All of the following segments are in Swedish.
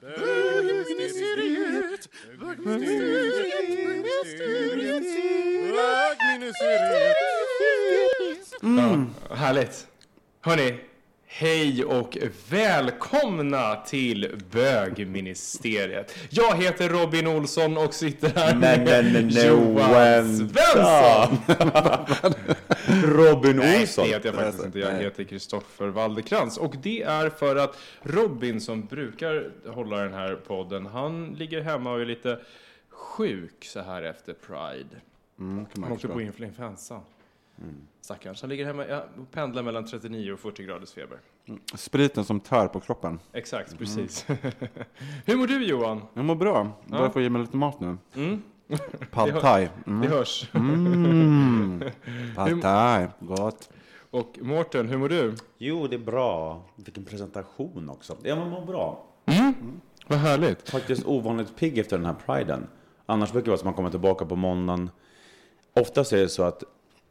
Bögministeriet, bögministeriet. Mm, härligt. Hörni, hej och välkomna till bögministeriet. Jag heter Robin Olsson och sitter här Nej, med nej, nej, Johan. Svensson. Robin Nej, Olsson. det heter jag faktiskt inte. Jag Nej. heter Kristoffer Waldekrans. Och det är för att Robin som brukar hålla den här podden, han ligger hemma och är lite sjuk så här efter Pride. Mm, Han åkte på influensa. Stackarn. Han ligger hemma ja, och pendlar mellan 39 och 40 graders feber. Spriten som tär på kroppen. Exakt, precis. Hur mår du Johan? Jag mår bra. Bara Ja. få ge mig lite mat nu. Mm. Pad Det thai. Det Mm. hörs. Mm. Pad thai. Gott. Och Mårten, hur mår du? Jo, det är bra. Vilken presentation också. Jag mår bra. Vad härligt. Faktiskt ovanligt pigg efter den här priden. Annars brukar det vara så att man kommer tillbaka på måndagen. Oftast är det så att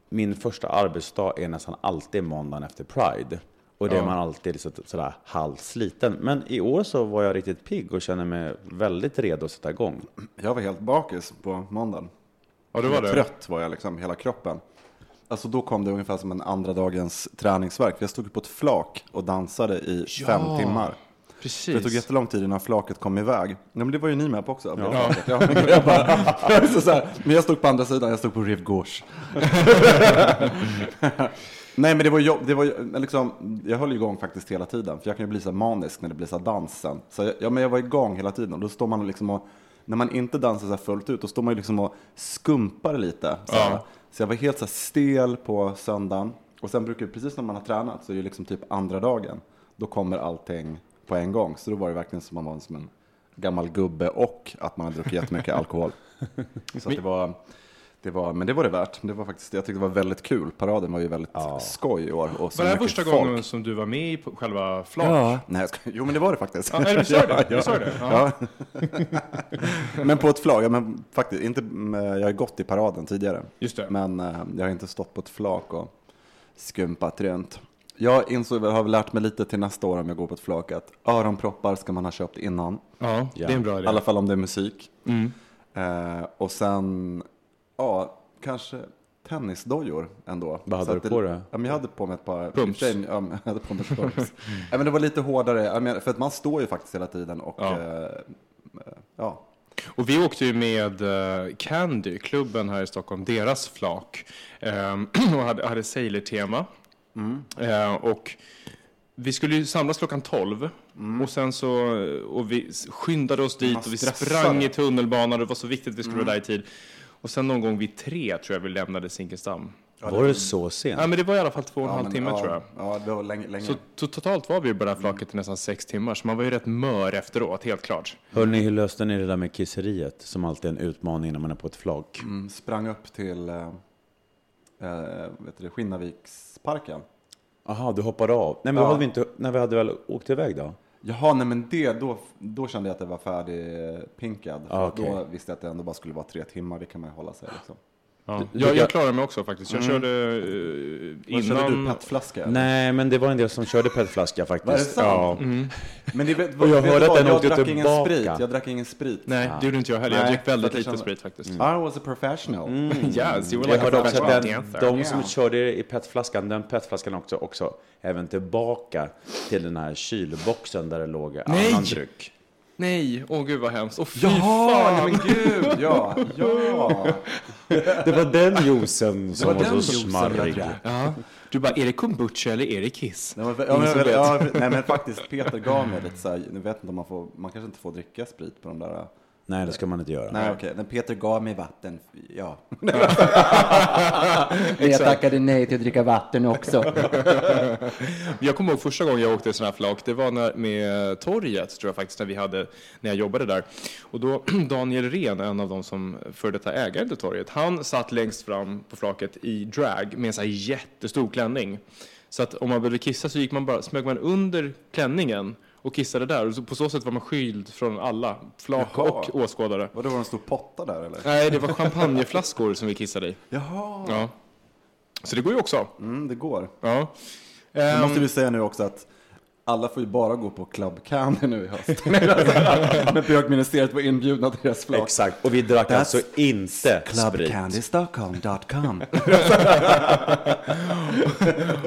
min första arbetsdag är nästan alltid måndagen efter pride. Och det Ja. är man alltid så, sådär halvsliten. Men i år så var jag riktigt pigg och känner mig väldigt redo att sätta igång. Jag var helt bakis på måndagen. Ja, det var det. Trött var jag liksom, hela kroppen. Alltså då kom det ungefär som en andra dagens träningsverk. Jag stod på ett flak och dansade i fem timmar. Precis. Det tog jättelång tid innan flaket kom iväg. Nej, men det var ju ni med på också. Ja. Ja. Ja, men, jag bara, så så här, men jag stod på andra sidan, jag stod på Gauche. Nej men det var, jobb, det var liksom, jag höll igång faktiskt hela tiden. För jag kan ju bli så manisk när det blir så här dans sen. Så jag, ja, men jag var igång hela tiden. Och då står man liksom och, när man inte dansar så här fullt ut, då står man ju liksom och skumpar lite. Så. Ja. så jag var helt så här stel på söndagen. Och sen brukar precis när man har tränat, så är det liksom typ andra dagen. Då kommer allting på en gång. Så då var det verkligen som man var som en gammal gubbe och att man hade druckit jättemycket alkohol. Så att det var, det var, men det var det värt. Det var faktiskt, jag tyckte det var väldigt kul. Paraden var ju väldigt skoj i år. Och så Var det här första folk. gången som du var med i på själva flak? Ja, nej, jag ska, jo men det var det faktiskt. Ja, nej, du sa det. Ja, det. Ja. Ja. men på ett flak, ja, men faktiskt, inte, jag har gått i paraden tidigare. Just det. Men eh, jag har inte stått på ett flak och skumpat runt. Jag insåg, jag har väl lärt mig lite till nästa år om jag går på ett flak att öronproppar ska man ha köpt innan. Ja, det är en bra I idé. alla fall om det är musik. Mm. Eh, och sen, ja, kanske tennisdojor ändå. Vad hade du på dig? Ja, jag hade på mig ett par... Pumps. Ja, jag hade på mig pumps. ja, men det var lite hårdare, jag menar, för att man står ju faktiskt hela tiden och Ja. eh, ja. Och vi åkte ju med eh, Candy, klubben här i Stockholm, deras flak. Ehm, och hade, hade Sailor-tema. Mm. Eh, och vi skulle ju samlas klockan 12. Och sen så, och vi skyndade oss dit Mm. Och vi. Mm. sprang i tunnelbanan och det var så viktigt att vi skulle vara där i tid. Och sen någon gång vid tre tror jag vi lämnade Zinkensdamm. var det så sent? Ja, men det var i alla fall två och en ja, halv men, timme ja, tror jag. Ja, det var länge. länge. Så to- totalt var vi på det här flaket i nästan sex timmar, så man var ju rätt mör efteråt, helt klart. Hörrni, hur löste ni det där med kisseriet? Som alltid är en utmaning när man är på ett flak. Mm, sprang upp till eh, eh, vet du, du hoppade av. Nej, men Ja. hade vi inte, när vi hade väl åkt iväg då? Jaha, nej men det, då, då kände jag att det var färdigpinkad. Ah, okej. Då visste jag att det ändå bara skulle vara tre timmar, det kan man ju hålla sig liksom. Ja. Jag, jag klarar mig också faktiskt. Jag körde uh, Vad körde du, innan... petflaska? eller? Nej, men det var en del som körde petflaska faktiskt. Var det sant? Ja. Men det, vet, Och jag hörde att den jag åkte drack ingen tillbaka. sprit. Jag drack ingen sprit. Nej, det gjorde inte jag heller. Jag Nej, drick väldigt lite jag kände- sprit faktiskt. I was a professional. Yes, you were Jag like a hörde också att professional den, de som Yeah. körde i petflaskan, den petflaskan också, också även tillbaka till den här kylboxen där det låg Nej! annan dryck. Nej, åh gud vad hemskt. Åh fy Jaha, fan! men gud, ja, ja. Det var den juicen som var var, så smarrig. Ja. Du bara, är det kombucha eller är det kiss? Nej, men, ja, men, ja, nej men faktiskt, Peter gav mig lite så här, jag vet inte om man får, man kanske inte får dricka sprit på de där. Nej, det ska man inte göra. Nej okej, men Peter gav mig vatten, ja. jag tackade nej till att dricka vatten också. Jag kommer ihåg första gången jag åkte sån här flak, det var när, med torget, tror jag faktiskt, när vi hade, när jag jobbade där. Och då, Daniel Ren, en av de som för detta ägaren till torget, han satt längst fram på flaket i drag med en sån här jättestor klänning. Så att om man behövde kissa så gick man bara, smög man under klänningen och kissade där. Och på så sätt var man skyld från alla, flak Jaha. och åskådare. Var det en stor potta där eller? Nej, det var champagneflaskor som vi kissade i. Jaha, Ja. Så det går ju också. mm, det går. Ja. Nu Ehm, måste vi säga nu också att alla får ju bara gå på Club Candy nu i höst. Men bögministeriet var inbjudna till deras flak. Exakt, och vi drack That's alltså inte sprit. Clubcandystockholm.com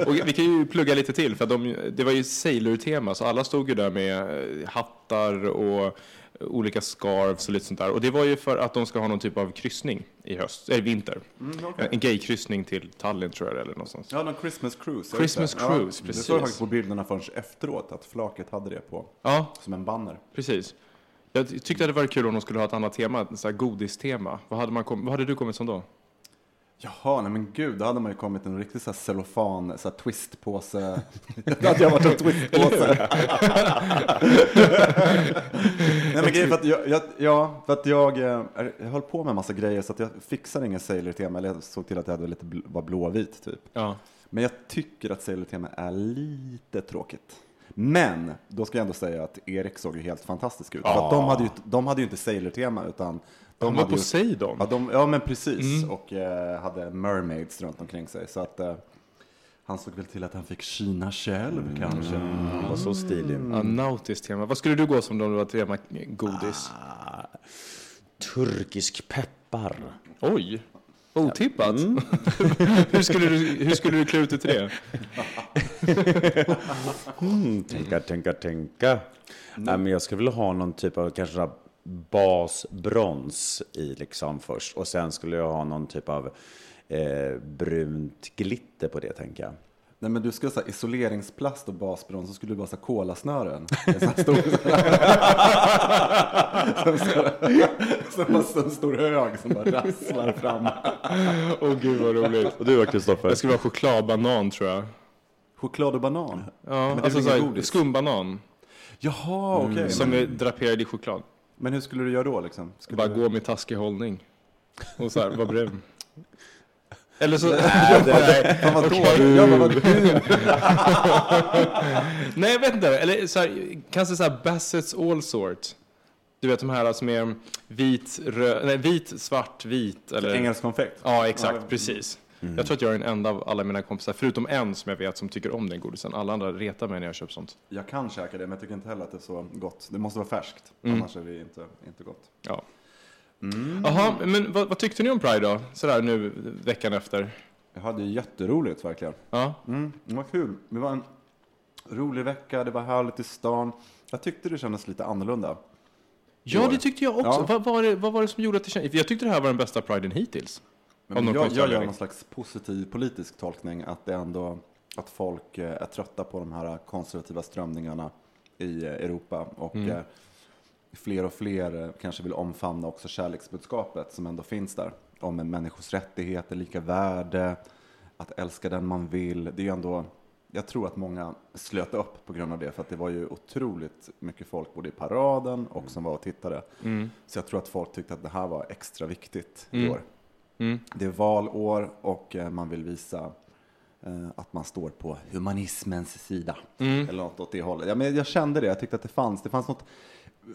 Och vi kan ju plugga lite till, för de, det var ju Sailor-tema, så alla stod ju där med eh, hattar och olika scarves och lite sånt där. Och det var ju för att de ska ha någon typ av kryssning i höst, eller vinter. En gaykryssning till Tallinn tror jag det eller någonstans. Ja, någon Christmas cruise. Christmas Ja, cruise, Det precis. såg jag faktiskt på bilderna förrän efteråt, att flaket hade det på, Ja, som en banner. precis. Jag ty- tyckte det var kul om de skulle ha ett annat tema, ett så här godistema. Vad hade, man kom, vad hade du kommit som då? Jaha, nej men gud, då hade man ju kommit en riktig så här cellofan, så här twistpåse. Då hade jag varit en twistpåse. nej men grejen för att jag, jag, ja, för att jag, eh, jag höll på med en massa grejer så att jag fixade ingen Sailor-tema, eller jag såg till att jag hade lite, var blåvit typ. Ja. Men jag tycker att Sailor-tema är lite tråkigt. Men, då ska jag ändå säga att Erik såg ju helt fantastisk ut. För att de hade ju, de hade ju inte Sailor-tema, utan de var Poseidon. Ja, de, ja men precis. Och eh, hade mermaids runt omkring sig. Så att eh, han såg väl till att han fick Kina själv kanske. Han var så stilig. Ja, nautiskt tema. Vad skulle du gå som om det var tema godis? Ah, turkisk peppar. Oj! Otippat. hur, skulle du, hur skulle du klä ut dig till det? Mm, tänka, tänka, tänka. Nej, men jag skulle vilja ha någon typ av kanske basbrons i liksom först. Och sen skulle jag ha någon typ av eh, brunt glitter på det, tänker jag. Nej men du skulle ha isoleringsplast och basbrons, så skulle du bara ha kolasnören. Som, som, som, som en stor hög som bara rasslar fram. Åh gud vad roligt. Och du då, Kristoffer? Jag skulle vara chokladbanan tror jag. Choklad och banan. Ja, det är alltså väl godis? skumbanan. Jaha, okej. Som Men, är draperad i choklad. Men hur skulle du göra då liksom? Skulle Bara du... gå med taskig hållning. Och så här, vara brun. Eller så... Fan vad dåligt. Ja, men vad du. Nej, jag vet inte. Eller så här, kanske så här Bassett's All Sort. Du vet de här som är vit, röd, nej, vit, svart, vit. Eller... Engelsk konfekt. Ja, exakt. Ja. Precis. Jag tror att jag är den enda av alla mina kompisar, förutom en som jag vet som tycker om den godisen. Alla andra retar mig när jag köper sånt. Jag kan käka det, men jag tycker inte heller att det är så gott. Det måste vara färskt, Mm. annars är det inte, inte gott. Ja. Jaha, men vad, vad tyckte ni om Pride då? Sådär nu veckan efter. Jag hade jätteroligt verkligen. Ja. Mm, det var kul. Det var en rolig vecka, det var härligt i stan. Jag tyckte det kändes lite annorlunda. Ja, det tyckte jag också. Ja. Vad, var det, vad var det som gjorde att det kändes... Jag tyckte det här var den bästa Priden hittills. Men jag, jag gör någon slags positiv politisk tolkning, att det ändå att folk eh, är trötta på de här konservativa strömningarna i eh, Europa och Mm. eh, fler och fler kanske vill omfamna också kärleksbudskapet som ändå finns där om en människors rättigheter, lika värde, att älska den man vill. Det är ju ändå, jag tror att många slöt upp på grund av det, för att det var ju otroligt mycket folk både i paraden och som var och tittade. Mm. Så jag tror att folk tyckte att det här var extra viktigt i Mm. år. Mm. Det är valår och eh, man vill visa eh, att man står på humanismens sida. Mm. Eller något åt det hållet. Ja, men jag kände det, jag tyckte att det fanns. Det fanns något,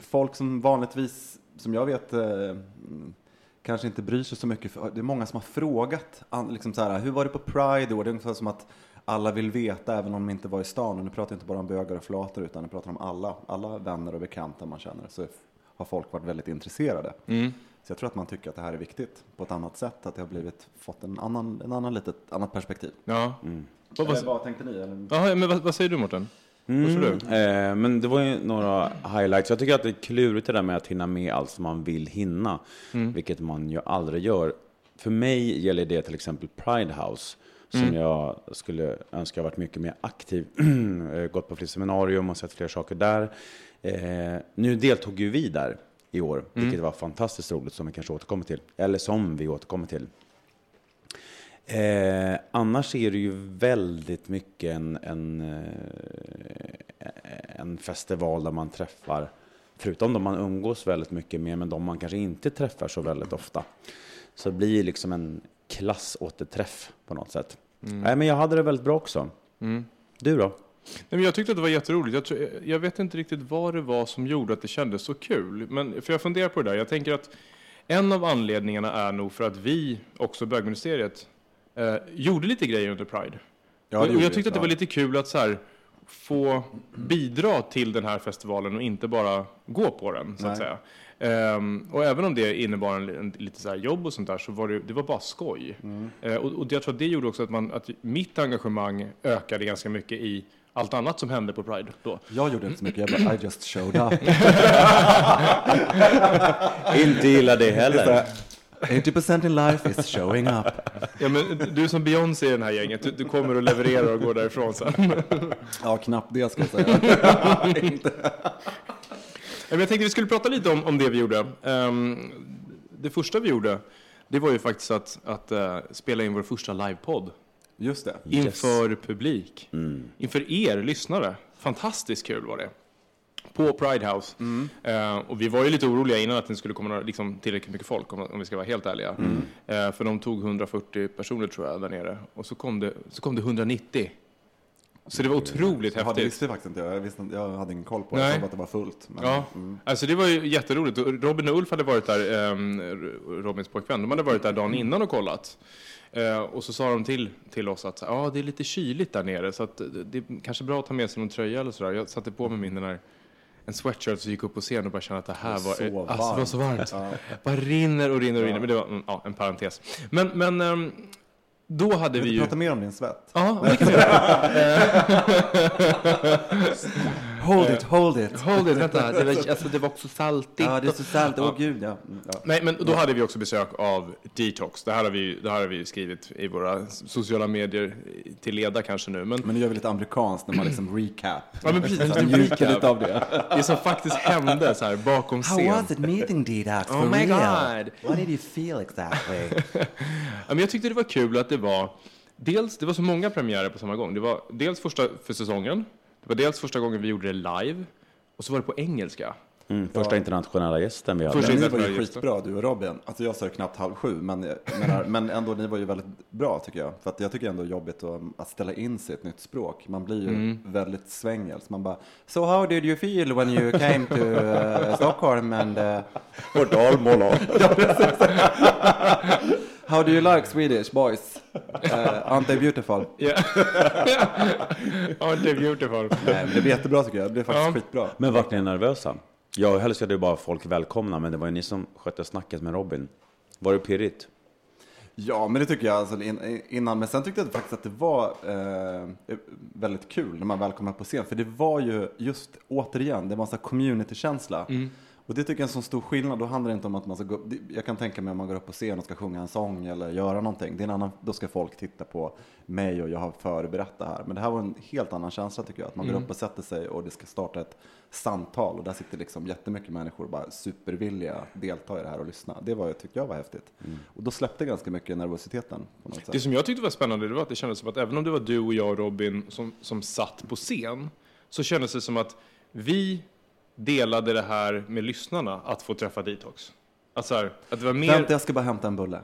folk som vanligtvis, som jag vet, eh, kanske inte bryr sig så mycket. För, det är många som har frågat, liksom så här, hur var det på Pride? Och det är ungefär som att alla vill veta, även om de inte var i stan. Och nu pratar jag inte bara om bögar och flator, utan nu pratar om alla, alla vänner och bekanta man känner. Så har folk varit väldigt intresserade. Mm. Så jag tror att man tycker att det här är viktigt på ett annat sätt, att det har blivit, fått en annan, en annan litet, annat perspektiv. Ja. Vad, Eller vad, vad tänkte ni? Eller? Jaha, men vad, vad säger du Mårten? Vad tror du? Eh, men det var ju några highlights. Jag tycker att det är klurigt det där med att hinna med allt som man vill hinna, vilket man ju aldrig gör. För mig gäller det till exempel Pride House, som jag skulle önska varit mycket mer aktiv. Eh, Gått på fler seminarium och sett fler saker där. Eh, nu deltog ju vi där i år, vilket var fantastiskt roligt, som vi kanske återkommer till. Eller som vi återkommer till. Eh, annars är det ju väldigt mycket en, en, eh, en festival där man träffar, förutom de man umgås väldigt mycket med, men de man kanske inte träffar så väldigt ofta. Så det blir liksom en klassåterträff på något sätt. Nej, men jag hade det väldigt bra också. Du då? Nej, men jag tyckte att det var jätteroligt. Jag, tror, jag vet inte riktigt vad det var som gjorde att det kändes så kul. Men, för jag funderar på det där. Jag tänker att en av anledningarna är nog för att vi, också bögministeriet, eh, gjorde lite grejer under Pride. Ja, och, det jag tyckte att det var lite kul att så här, få bidra till den här festivalen och inte bara gå på den, så att Nej. säga. Ehm, och även om det innebar en, en, lite så här jobb och sånt där så var det, det var bara skoj. Mm. Eh, och, och jag tror att det gjorde också att, man, att mitt engagemang ökade ganska mycket i allt annat som hände på Pride då. Jag gjorde inte så mycket, jag bara, I just showed up. Inte gillar det heller. 80% in life is showing up. Ja, men du är som Beyoncé i det här gänget, du, du kommer och levererar och går därifrån sen. Ja, knappt det ska jag säga. Ja, men jag tänkte vi skulle prata lite om, om det vi gjorde. Ehm, det första vi gjorde, det var ju faktiskt att, att eh, spela in vår första livepodd Just det. inför publik. Inför er lyssnare. Fantastiskt kul var det. På Pride House. Eh, och vi var ju lite oroliga innan att det skulle komma liksom, tillräckligt mycket folk, om, om vi ska vara helt ärliga. Eh, för de tog 140 personer tror jag där nere. Och så kom det, så kom det 190. Så det var otroligt Jag häftigt. visste faktiskt inte, jag, visste, inte- jag hade ingen koll på det, Nej. jag att det var fullt. Men, Ja, mm. alltså det var ju jätteroligt. Robin och Ulf hade varit där, um, Robins pojkvän, de hade varit där dagen innan och kollat. Eh, och så sa de till, till oss att ja, det är lite kyligt där nere så att det, är kanske bra att ta med sig någon tröja eller sådär. Jag satte på mig min den här en sweatshirt så gick upp på scen och bara kände att det här var, Så eh, alltså, det var så varmt. Ja. Bara rinner och rinner och rinner. Men det var mm, ja, en parentes. Men, men ehm, då hade vi ju... prata mer om din svett? Ja, det kan vi göra. Hold it, hold it. Hold it, vänta. Det var, alltså, det var också saltigt. Ja, det är så salt. Åh gud, ja. Mm, ja. Nej, men då hade vi också besök av Detox. Det här har vi, det här har vi skrivit i våra sociala medier till leda kanske nu. Men, Men nu gör vi lite amerikanskt när man liksom recap. ja, men precis, Så lite njuter lite av det. det som faktiskt hände så här bakom scen. it meeting Detox? Oh my god! What did you feel exactly? Ja, men jag tyckte det var kul att det var dels, det var så många premiärer på samma gång. Det var dels första för säsongen, det var dels första gången vi gjorde det live, och så var det på engelska. Mm, första internationella gästen vi hade. Första ni var ju skitbra, du och Robin. Alltså jag sa knappt halv sju, men, menar, men ändå, ni var ju väldigt bra tycker jag. För att jag tycker ändå det är jobbigt att, att ställa in sig i ett nytt språk. Man blir ju Mm. väldigt svängels. Man bara, So how did you feel when you came to uh, Stockholm and uh, Och Dalmåla. how do you like Swedish boys? Uh, aren't they beautiful? Yeah. Aren't they beautiful? Nej, men det blev jättebra tycker jag. Det blev faktiskt Ja. skitbra. Men vart ni nervösa? Jag hälsade ju bara folk välkomna, men det var ju ni som skötte snacket med Robin. Var det pirrigt? Ja, men det tycker jag alltså, in, innan. Men sen tyckte jag faktiskt att det var eh, väldigt kul när man väl kom upp på scen. För det var ju just, återigen, det var en sån här community-känsla. Och det tycker jag är en sån stor skillnad. Då handlar det inte om att man ska gå, jag kan tänka mig om man går upp på scen och ska sjunga en sång eller göra någonting. Det är en annan, då ska folk titta på mig och jag har förberett det här. Men det här var en helt annan känsla tycker jag. Att man går upp och sätter sig och det ska starta ett samtal. Och där sitter liksom jättemycket människor och bara supervilliga delta i det här och lyssna. Det var, tyckte jag var häftigt. Och då släppte ganska mycket nervositeten. Det som jag tyckte var spännande det var att det kändes som att även om det var du och jag och Robin som, som satt på scen så kändes det som att vi delade det här med lyssnarna att få träffa Detox. Att, så här, att det var mer... Vänta, jag ska bara hämta en bulle.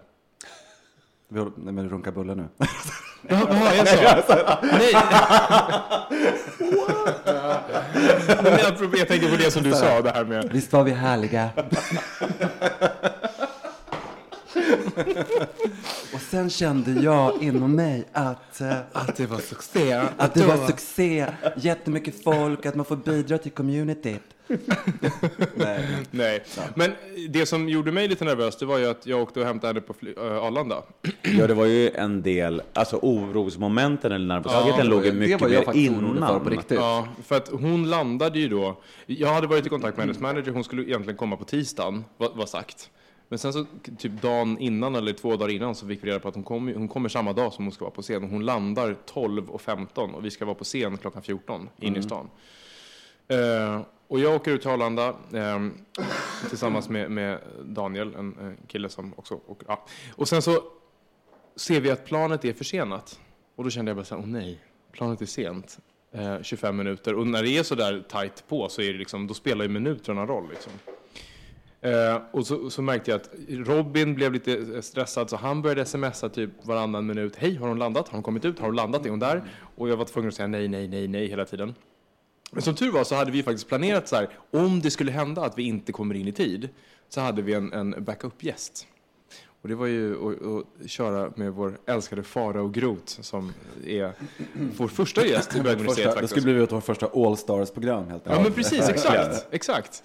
Vi håller, nej men runka bulle nu. Jaha, jag sa? Nej. Men jag, jag tänker på det som du sa, det här med... Visst var vi härliga? Och sen kände jag inom mig att, eh, Att det var succé. att det var succé, jättemycket folk, att man får bidra till communityt. Nej. Nej, men det som gjorde mig lite nervös, det var ju att jag åkte och hämtade henne på fly- äh, Arlanda. Ja, det var ju en del, alltså orosmomenten eller nervositeten det var låg ju ju- det mycket var jag mer faktiskt orolig innan. för på riktigt. Ja, för att hon landade ju då. Jag hade varit i kontakt med hennes manager, hon skulle egentligen komma på tisdagen, var, var sagt. Men sen så typ dagen innan eller två dagar innan så fick vi reda på att hon, kom, hon kommer samma dag som hon ska vara på scen. Hon landar 12.15 och vi ska vara på scen klockan 14 inne i stan. Eh, och jag åker ut till Arlanda ehm, tillsammans med, med Daniel, en eh, kille som också åker. Ja. Och sen så ser vi att planet är försenat. Och då kände jag bara så här, åh nej, planet är sent. Eh, 25 minuter. Och när det är så där tajt på så är det liksom, då spelar ju minuterna roll. Liksom. Eh, och så, så märkte jag att Robin blev lite eh, stressad så han började smsa typ varannan minut. Hej, har hon landat? Har hon kommit ut? Har hon landat? Är hon där? Och jag var tvungen att säga nej, nej, nej, nej hela tiden. Men som tur var så hade vi faktiskt planerat så här, om det skulle hända att vi inte kommer in i tid, så hade vi en, en backup-gäst. Och det var ju att, köra med vår älskade Farao Groth som är vår första gäst i Bögmuseet det skulle blivit vårt första All Stars-program helt Ja enkelt. men precis, exakt. exakt.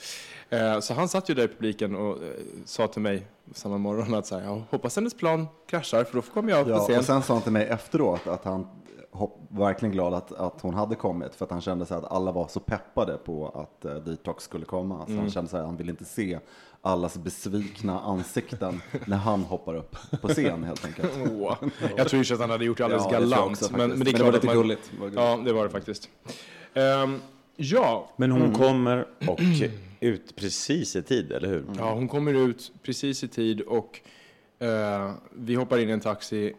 Eh, Så han satt ju där i publiken och eh, sa till mig samma morgon att så här, jag hoppas hennes plan kraschar för då kommer jag på Ja, scen. och sen sa han till mig efteråt att han hopp, verkligen glad att, att hon hade kommit för att han kände sig att alla var så peppade på att uh, Detox skulle komma. Så Mm. han kände sig att han ville inte se allas besvikna ansikten när han hoppar upp på scen helt enkelt. Åh, Jag tror ju att han hade gjort det alldeles Ja, galant. också, men, men det Men det var lite man, gulligt. Det var gulligt. Ja, det var det faktiskt. Ehm, ja, Men hon Mm. kommer och ut precis i tid, eller hur? ja, hon kommer ut precis i tid och eh, vi hoppar in i en taxi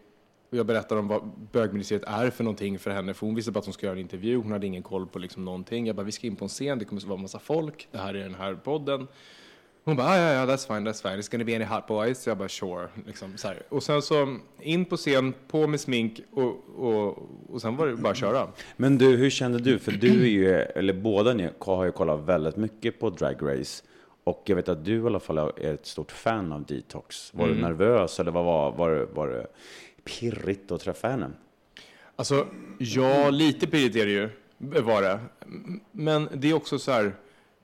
och jag berättar om vad bögmuseet är för någonting för henne. För hon visste bara att hon ska göra en intervju. Hon hade ingen koll på liksom någonting. Jag bara, vi ska in på en scen. Det kommer att vara en massa folk. Det här är den här podden. Hon bara, "Ah, ja, ja, that's fine, that's fine. It's gonna be any hot boys. Jag bara, sure. Liksom, så här. Och sen så in på scen, på med smink och, och, och sen var det bara att köra. Men du, hur kände du? För du är ju, eller båda ni har ju kollat väldigt mycket på Drag Race. Och jag vet att du i alla fall är ett stort fan av Detox. Var Mm. du nervös eller vad var, var, det- var det pirrigt att träffa henne? Alltså, ja, lite pirrigt är det ju, var det. Men det är också så här,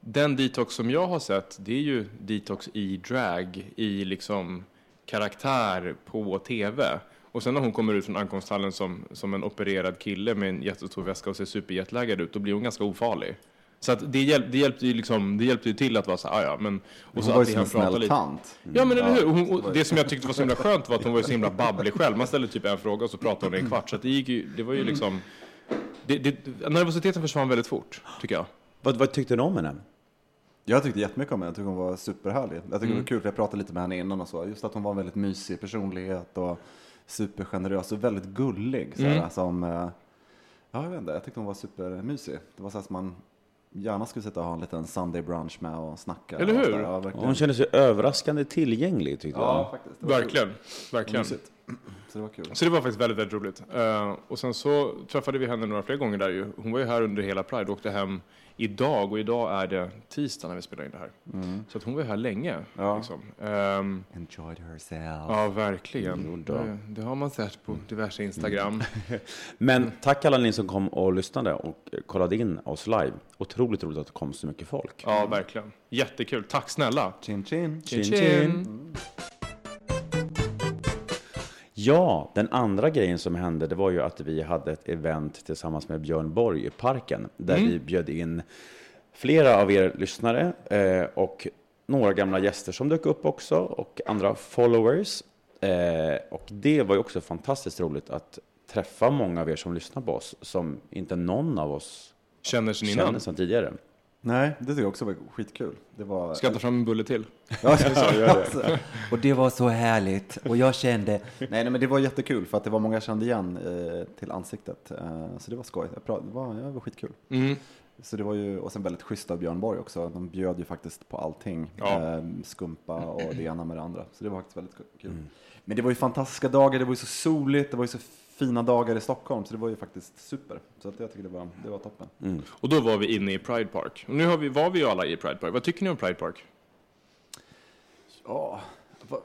den detox som jag har sett, det är ju detox i drag, i liksom karaktär på tv. Och sen när hon kommer ut från ankomsthallen som, som en opererad kille med en jättestor väska och ser superjetlaggad ut, då blir hon ganska ofarlig. Så att det, hjälp, det, hjälpte ju liksom, det hjälpte ju till att vara så här, "Ah, ja, men... Hon så var ju att som en snäll lite. tant. Ja men eller hur, och hon, och det som jag tyckte var så himla skönt var att hon var så himla babblig själv. Man ställde typ en fråga och så pratade hon i en kvart. Så att det, gick ju, det var ju liksom... Det, det, nervositeten försvann väldigt fort, tycker jag. Vad, vad tyckte du om henne? Jag tyckte jättemycket om henne, jag tyckte hon var superhärlig. Jag tyckte Mm. det var kul, för jag pratade lite med henne innan och så. Just att hon var en väldigt mysig personlighet och supergenerös och väldigt gullig. Så Mm. som, eh, ja, jag vet inte, jag tyckte hon var supermysig. Det var så som man gärna skulle sitta och ha en liten Sunday brunch med och snacka. Eller och hur? där. Ja. Hon kände sig överraskande tillgänglig tyckte Ja, jag. faktiskt. Verkligen, Kul. verkligen. Mysigt. Så det var kul. Så det var faktiskt väldigt, väldigt roligt. Eh, och sen så träffade vi henne några fler gånger där ju. Hon var ju här under hela Pride och åkte hem idag och idag är det tisdag när vi spelar in det här. Så att hon var ju här länge. Ja. Liksom. Ehm, Enjoyed herself. ja, verkligen. Det, det har man sett på diverse Instagram. Men tack alla ni som kom och lyssnade och kollade in oss live. Otroligt roligt att det kom så mycket folk. Ja, verkligen. Jättekul. Tack snälla. Chin chin. Chin, chin. Ja, den andra grejen som hände det var ju att vi hade ett event tillsammans med Björn Borg i parken där vi bjöd in flera av er lyssnare eh, och några gamla gäster som dök upp också och andra followers. Eh, och det var ju också fantastiskt roligt att träffa många av er som lyssnar på oss som inte någon av oss Känner sen innan. känner sedan tidigare. Nej, det tycker jag också var skitkul. Det var... Ska jag ta fram en bulle till? Ja, alltså, och det var så härligt. Och jag kände... Nej, nej, men det var jättekul för att det var många jag kände igen eh, till ansiktet. Eh, så det var skoj. Det var, ja, det var skitkul. Mm. Så det var ju, och sen väldigt schysst av Björn Borg också. De bjöd ju faktiskt på allting. Ja. Eh, skumpa och det ena med det andra. Så det var faktiskt väldigt kul. Men det var ju fantastiska dagar, det var ju så soligt, det var ju så fina dagar i Stockholm, så det var ju faktiskt super. Så att jag tycker det var, det var toppen. Och då var vi inne i Pride Park. Och nu har vi, var vi ju alla i Pride Park. Vad tycker ni om Pride Park? Ja, va-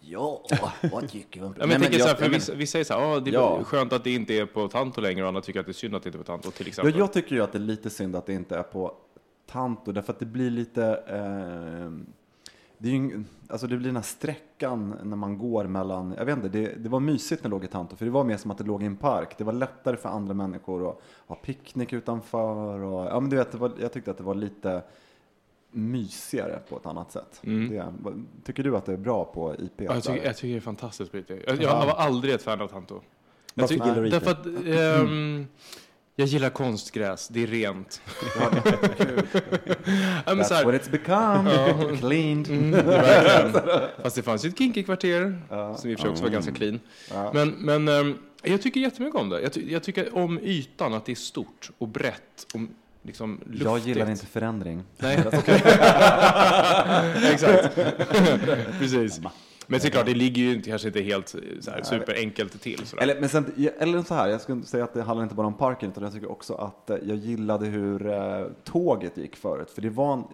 Ja, vad tycker du om Ja, men Nej, jag men tänker så här, jag- för jag vissa, vissa säger så här, ah, det är Ja. skönt att det inte är på Tanto längre och andra tycker att det är synd att det inte är på Tanto till Ja, exempel. jag tycker ju att det är lite synd att det inte är på Tanto, därför att det blir lite... Eh, det, är ju, alltså det blir den här sträckan när man går mellan... Jag vet inte, det, det var mysigt när det låg i Tanto, för det var mer som att det låg i en park. Det var lättare för andra människor att ha picknick utanför. Och, ja, men du vet, det var, jag tyckte att det var lite mysigare på ett annat sätt. Det, vad- tycker du att det är bra på IP? Ja, jag, tycker, jag tycker det är fantastiskt på IT. Jag, jag var aldrig ett fan av Tanto. Jag tycker? Därför att ehm, jag gillar konstgräs, det är rent. Ja, det är kul. Ja, That's här, what it's become, cleaned. verkligen. Fast det fanns ju ett kinky kvarter, som i och för sig också var ganska clean. Men, men ehm, jag tycker jättemycket om det. Jag, ty, jag tycker om ytan, att det är stort och brett och liksom luftigt. Jag gillar inte förändring. Nej, okej. Exakt. Precis. Men såklart, det ligger ju inte, kanske inte helt eh, så här, superenkelt till. Sådär. Eller, men sen, eller så här, jag skulle säga att det handlar inte bara om parken, utan jag tycker också att eh, jag gillade hur eh, tåget gick förut. För det var en,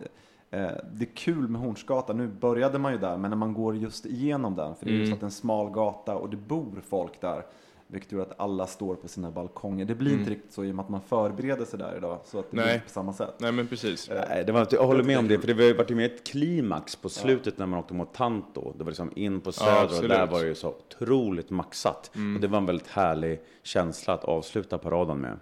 eh, det är kul med Hornsgatan, nu började man ju där, men när man går just igenom den, för det är Mm. just att det är en smal gata och det bor folk där, vilket gör att alla står på sina balkonger. Det blir inte riktigt så i och med att man förbereder sig där idag, så att det Mm. Nej. blir på samma sätt. Nej, men precis. Nej, det var, jag håller med om det, för det var ju mer ett klimax på slutet när man åkte mot Tanto. Det var liksom in på Söder och absolut. där var det ju så otroligt maxat. Och det var en väldigt härlig känsla att avsluta paraden med.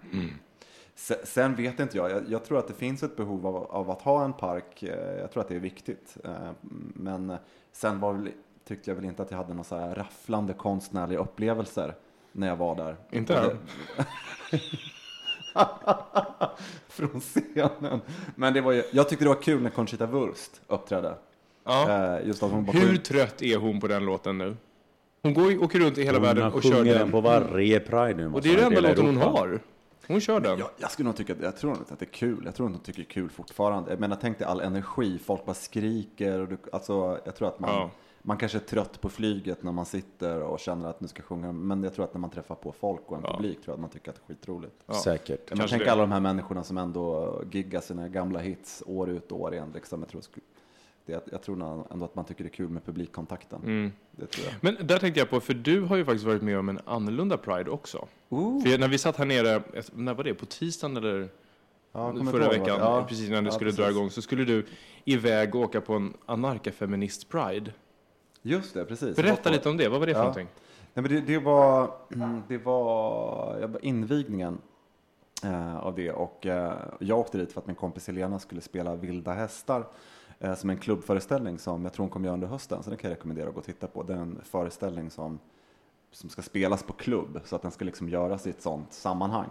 Se- Sen vet inte jag, jag, jag tror att det finns ett behov av, av att ha en park. eh, Jag tror att det är viktigt. Eh, Men eh, sen var väl, tyckte jag väl inte att jag hade några så här rafflande konstnärliga upplevelser när jag var där. Inte? Det- Från scenen. Men det var ju, jag tyckte det var kul när Conchita Wurst uppträdde. Ja. Eh, Just att hon bara Hur trött är hon på den låten nu? Hon går, åker runt i hela världen Hon och kör den den. på varje Pride nu. Och det är den enda låten hon har. Hon kör den. Jag, jag skulle nog tycka jag tror inte att det är kul. Jag tror inte att de tycker det är kul fortfarande. Jag menar, tänk dig all energi. Folk bara skriker. Och du, alltså, jag tror att man, Ja. Man kanske är trött på flyget när man sitter och känner att nu ska sjunga. Men jag tror att när man träffar på folk och en Ja. publik tror jag att man tycker att det är skitroligt. Säkert. Men Kanske tänk det. alla de här människorna som ändå giggar sina gamla hits år ut och år igen. Liksom. Jag, tror, det, jag tror ändå att man tycker det är kul med publikkontakten. Mm. Det tror jag. Men där tänkte jag på, för du har ju faktiskt varit med om en annorlunda Pride också. För när vi satt här nere, när var det? På tisdagen eller Ja, förra veckan? ja. Precis innan det Ja, skulle dra precis. igång så skulle du iväg och åka på en anarkafeminist Pride. Just det, precis. Berätta lite om det, vad var det för Ja. någonting? Nej, men det, det var, mm, det var jag var invigningen eh, av det och eh, jag åkte dit för att min kompis Helena skulle spela Vilda hästar eh, som en klubbföreställning som jag tror hon kommer göra under hösten. Så den kan jag rekommendera att gå och titta på. Det är en föreställning som, som ska spelas på klubb så att den ska liksom göras i ett sånt sammanhang.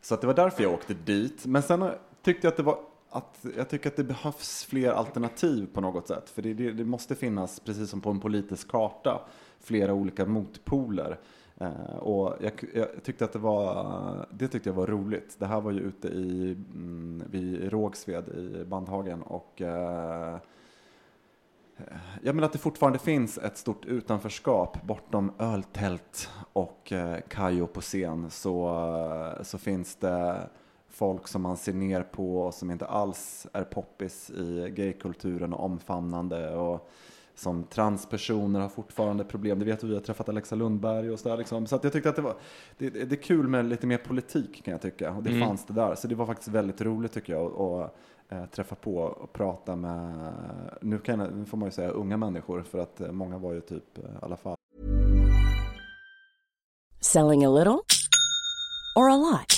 Så att det var därför jag åkte dit. Men sen eh, tyckte jag att det var att jag tycker att det behövs fler alternativ på något sätt. För det, det, det måste finnas, precis som på en politisk karta, flera olika motpoler. Eh, och jag, jag tyckte att det var, det tyckte jag var roligt. Det här var ju ute i, mm, vid Rågsved i Bandhagen och eh, jag menar att det fortfarande finns ett stort utanförskap bortom öltält och eh, Kajo på scen så, eh, så finns det folk som man ser ner på och som inte alls är poppis i gaykulturen och omfamnande och som transpersoner har fortfarande problem. Det vet vi, vi har träffat Alexa Lundberg och sådär liksom. Så att jag tyckte att det var, det, det är kul med lite mer politik kan jag tycka och det Mm. fanns det där. Så det var faktiskt väldigt roligt tycker jag att eh, träffa på och prata med, nu, kan jag, nu får man ju säga unga människor för att eh, många var ju typ eh, i alla fall Selling a little or a lot?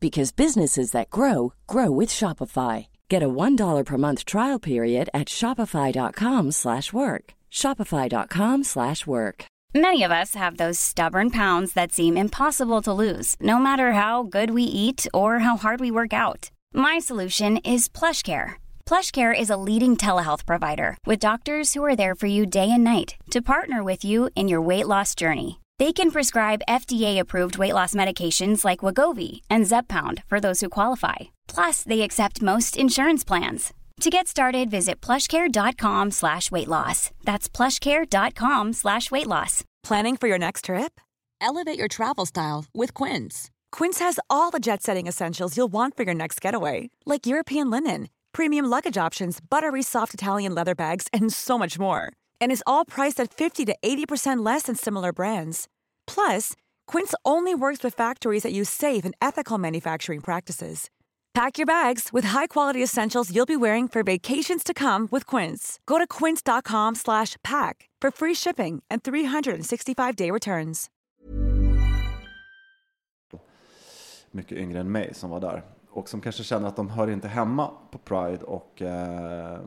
because businesses that grow grow with Shopify. Get a $1 per month trial period at shopify.com/work. shopify.com/work. Many of us have those stubborn pounds that seem impossible to lose, no matter how good we eat or how hard we work out. My solution is PlushCare. PlushCare is a leading telehealth provider with doctors who are there for you day and night to partner with you in your weight loss journey. They can prescribe FDA-approved weight loss medications like Wagovi and Zepbound for those who qualify. Plus, they accept most insurance plans. To get started, visit plushcare.com slash weight loss. That's plushcare.com slash weight loss. Planning for your next trip? Elevate your travel style with Quince. Quince has all the jet setting essentials you'll want for your next getaway, like European linen, premium luggage options, buttery soft Italian leather bags, and so much more. And is all priced at 50 to 80% less than similar brands. Plus, Quince only works with factories that use safe and ethical manufacturing practices. Pack your bags with high-quality essentials you'll be wearing for vacations to come with Quince. Go to quince.com slash pack for free shipping and 365-day returns. mycket yngre än mig som var där och som kanske känner att de hör inte hemma på Pride och, eh,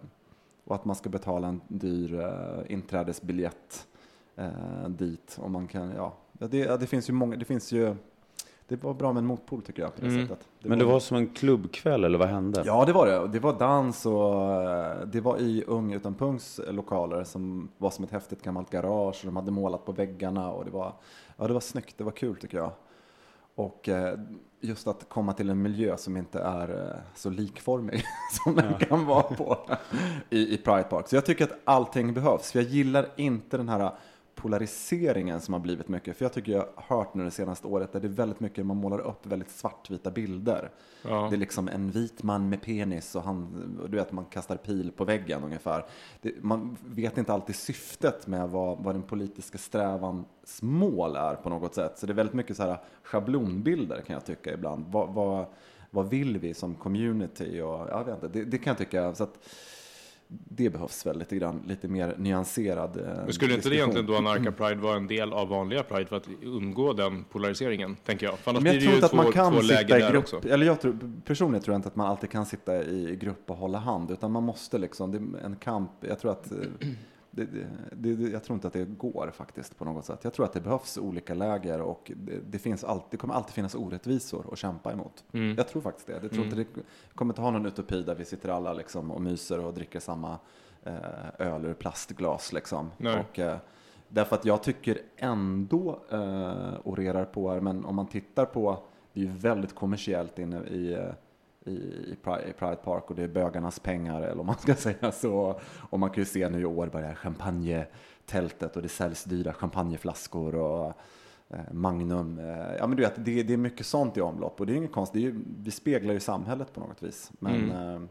och att man ska betala en dyr eh, inträdesbiljett eh, dit. Och man kan, ja, det, ja, det finns ju många, det finns ju, det var bra med en motpol tycker jag på det sättet. Men det var som en klubbkväll eller vad hände? Ja, det var det. Det var dans och eh, det var i Ung utan punks lokaler som var som ett häftigt gammalt garage och de hade målat på väggarna och det var, ja, det var snyggt. Det var kul tycker jag. Och eh, just att komma till en miljö som inte är eh, så likformig som den kan vara på i, i Pride Park. Så jag tycker att allting behövs. För jag gillar inte den här polariseringen som har blivit mycket. För jag tycker jag har hört nu det senaste året där det är väldigt mycket, man målar upp väldigt svartvita bilder. Ja. Det är liksom en vit man med penis och han, du vet man kastar pil på väggen ungefär. Det, man vet inte alltid syftet med vad, vad den politiska strävans mål är på något sätt. Så det är väldigt mycket så här schablonbilder kan jag tycka ibland. Vad, vad, vad vill vi som community? Och, jag vet inte, det, det kan jag tycka. Så att, det behövs väl lite grann, lite mer nyanserad eh, Men skulle inte det egentligen då Anarka Pride vara en del av vanliga Pride för att undgå den polariseringen, tänker jag? För annars Men jag blir tror det ju att två, man kan sitta i grupp, också. eller jag tror, personligen tror jag inte att man alltid kan sitta i grupp och hålla hand, utan man måste liksom, det är en kamp, jag tror att eh, det, det, det, jag tror inte att det går faktiskt på något sätt. Jag tror att det behövs olika läger och det, finns alltid, kommer alltid finnas orättvisor att kämpa emot. Mm. Jag tror faktiskt det. Jag tror inte det kommer inte ha någon utopi där vi sitter alla liksom och myser och dricker samma eh, öl ur plastglas liksom. Och, eh, därför att jag tycker ändå, eh, orerar på här, men om man tittar på, det är ju väldigt kommersiellt inne i, eh, i, i, Pride, Park och det är bögarnas pengar eller om man ska säga så. Och man kan ju se nu i år börjar champagnetältet och det säljs dyra champagneflaskor och eh, Magnum. Eh, ja men du vet, det, det är mycket sånt i omlopp och det är inget konstigt, är ju, vi speglar ju samhället på något vis. Men, eh,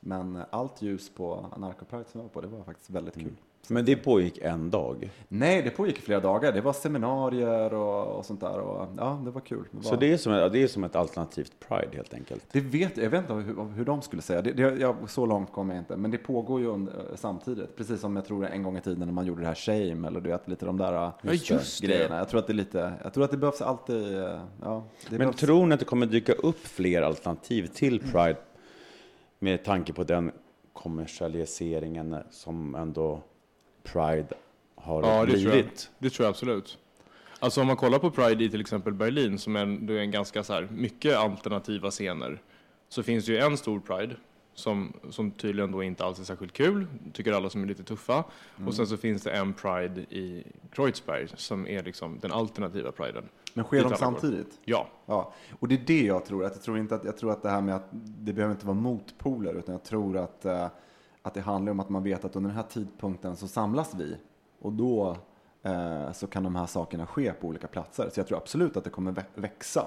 men allt ljus på Anarcho Pride som jag var på, det var faktiskt väldigt kul. Men det pågick en dag. Nej, det pågick flera dagar. Det var seminarier och, och sånt där. Och, ja, det var kul. Det, var, Så det är, som, ett- det är som ett alternativt Pride helt enkelt. det vet jag, vet inte hur, hur de skulle säga. Det, det, jag, så långt kommer jag inte. Men det pågår ju under, samtidigt. Precis som jag tror en gång i tiden när man gjorde det här Shame eller du vet lite de där just det. grejerna. Jag tror att det är lite, jag tror att det behövs alltid, eh, ja. Men behövs, tror ni att det kommer dyka upp fler alternativ till Pride med tanke på den kommersialiseringen som ändå Pride har Ja, det tror, jag. blivit? det tror jag absolut. Alltså om man kollar på Pride i till exempel Berlin, som är en, det är en ganska så här, mycket alternativa scener, så finns det ju en stor Pride som, som tydligen då inte alls är särskilt kul, tycker alla som är lite tuffa. Och sen så finns det en Pride i Kreuzberg som är liksom den alternativa Priden. men sker de samtidigt? Ja, Ja, och det är det jag tror. Att jag, tror inte att, jag tror att det här med att det behöver inte vara motpoler, utan jag tror att, eh, att det handlar om att man vet att under den här tidpunkten så samlas vi. Och då eh, så kan de här sakerna ske på olika platser. Så jag tror absolut att det kommer vä- växa.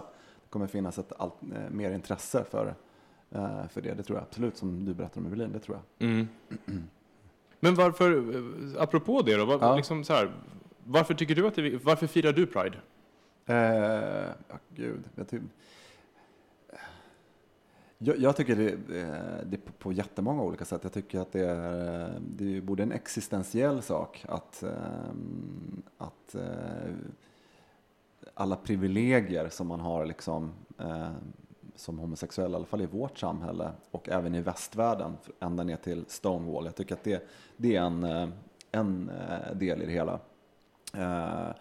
Det kommer finnas ett allt, eh, mer intresse för, eh, för det. Det tror jag absolut, som du berättade om i Berlin. Det tror jag. Mm. Men varför, eh, apropå det då, var, Ja. liksom så här, varför tycker du att det, varför firar du Pride? Eh, ja, gud. Jag, ty- jag, jag tycker det, eh, det på, jättemånga olika sätt. Jag tycker att det är, eh, det är både en existentiell sak att, ehm, att eh, alla privilegier som man har liksom, eh, som homosexuell, i alla fall i vårt samhälle och även i västvärlden, ända ner till Stonewall. Jag tycker att det, det är en, eh, en eh, del i det hela. Eh,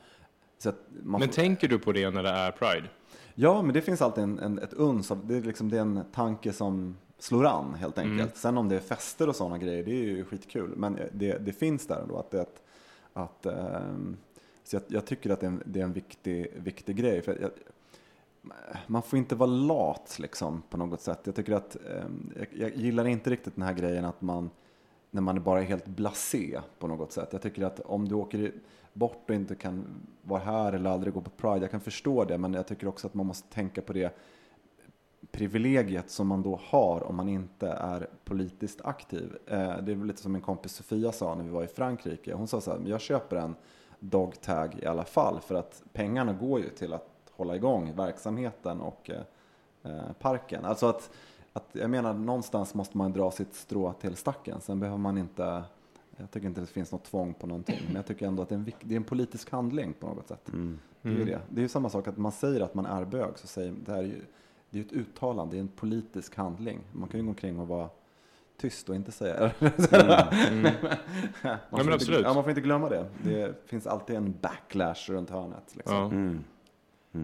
Men får- tänker du på det när det är Pride? Ja, men det finns alltid en, en, ett uns av, det är, liksom, det är en tanke som slår an helt enkelt. Mm. Sen om det är fester och sådana grejer, det är ju skitkul. Men det, det finns där ändå. Att det, att, att, ehm, så jag, jag tycker att det är en, det är en viktig, viktig grej. För jag, man får inte vara lat liksom, på något sätt. Jag tycker att, ehm, jag, jag gillar inte riktigt den här grejen att man, när man bara är helt blasé på något sätt. Jag tycker att om du åker bort och inte kan vara här eller aldrig gå på Pride, jag kan förstå det, men jag tycker också att man måste tänka på det privilegiet som man då har om man inte är politiskt aktiv. Eh, det är lite som min kompis Sofia sa när vi var i Frankrike. Hon sa så här, jag köper en dog tag i alla fall för att pengarna går ju till att hålla igång verksamheten och eh, eh, parken. Alltså att, att, jag menar, någonstans måste man dra sitt strå till stacken. Sen behöver man inte, jag tycker inte det finns något tvång på någonting, men jag tycker ändå att det är en, det är en politisk handling på något sätt. Det är ju det. Det är ju samma sak att man säger att man är bög, så säger det här är ju, det är ju ett uttalande, det är en politisk handling. Man kan ju gå omkring och vara tyst och inte säga Mm. man, Ja, får inte, ja, man får inte glömma det. Det finns alltid en backlash runt hörnet. Liksom. Ja.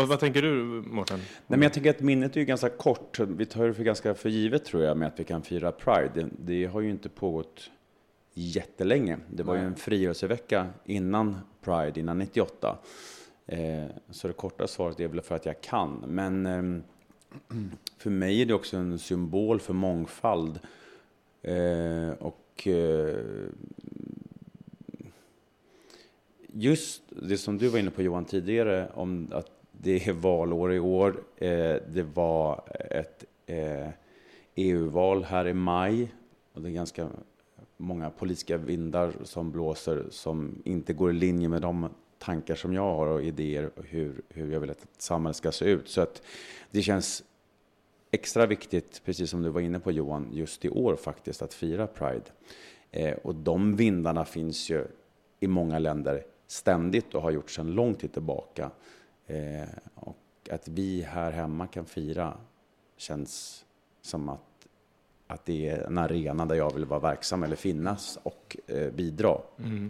Vad, vad tänker du, Mårten? Nej, men jag tänker att minnet är ju ganska kort. Vi tar det för ganska för givet tror jag med att vi kan fira Pride. Det, det har ju inte pågått jättelänge. Det var ju en frigörelsevecka innan Pride, innan 98. Eh, så det korta svaret är väl för att jag kan. Men ehm, för mig är det också en symbol för mångfald. Eh, och eh, just det som du var inne på Johan tidigare om att det är valår i år. Eh, det var ett eh, e EU-val här i maj och det är ganska många politiska vindar som blåser som inte går i linje med de tankar som jag har och idéer och hur, hur jag vill att ett samhälle ska se ut. Så att det känns extra viktigt, precis som du var inne på Johan, just i år faktiskt att fira Pride. Eh, och de vindarna finns ju i många länder ständigt och har gjort sedan lång tid tillbaka. Eh, och att vi här hemma kan fira känns som att, att det är en arena där jag vill vara verksam eller finnas och eh, bidra.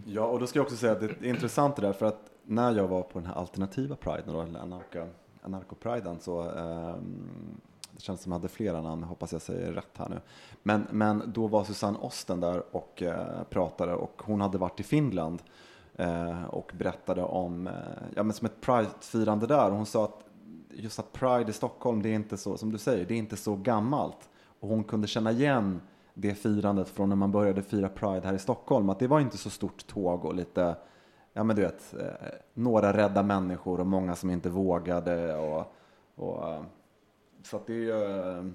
Ja, och då ska jag också säga att det är intressant det där för att när jag var på den här alternativa priden, då, eller anarko, anarko-priden, så ehm, det känns som jag hade flera namn, hoppas jag säger rätt här nu. Men, men då var Susanne Osten där och eh, pratade och hon hade varit i Finland eh, Eh, och berättade om, eh, ja men som ett Pride-firande där. Och hon sa att just att Pride i Stockholm, det är inte så, som du säger, det är inte så gammalt. Och hon kunde känna igen det firandet från när man började fira Pride här i Stockholm. Att det var inte så stort tåg och lite, ja men du vet, eh, några rädda människor och många som inte vågade. Och, och, så att det är ju,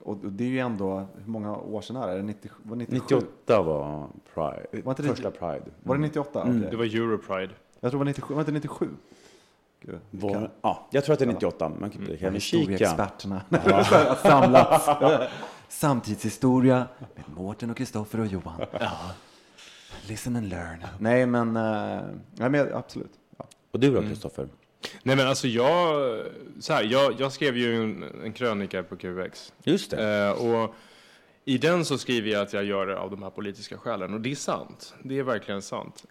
och det är ju ändå, hur många år sedan är det? Är det 90, var det 97? 98 var Pride, Var inte det- första Pride. Var det 98? Okej. Det var Europride. Jag tror det var 97, var det inte 97? Gud, Var, kan- ja, jag tror att det är 98, men det kan vi kika. Historieexperterna att samlas. Samtidshistoria med Mårten och Kristoffer och Johan. Listen and learn. Nej men, eh, nej, men absolut. Ja. Och du då, Kristoffer? Nej men alltså jag, så här, jag, jag skrev ju en, en krönika på QX. Just det. Eh, och i den så skriver jag att jag gör det av de här politiska skälen. Och det är sant. Det är verkligen sant.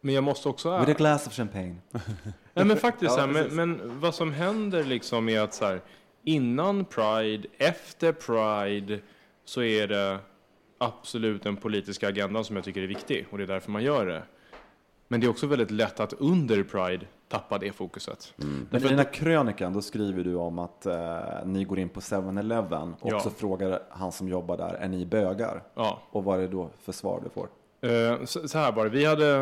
Men jag måste också... With a glass of champagne. Nej men faktiskt, Ja, så här, men, men vad som händer liksom är att så här, innan Pride, efter Pride, så är det absolut den politiska agendan som jag tycker är viktig. Och det är därför man gör det. Men det är också väldigt lätt att under Pride tappa det fokuset. Men i den här krönikan då skriver du om att eh, ni går in på 7-Eleven och Ja. så frågar han som jobbar där, är ni bögar? ja. Och vad är det då för svar du får? Eh, så, så här var det. Vi hade,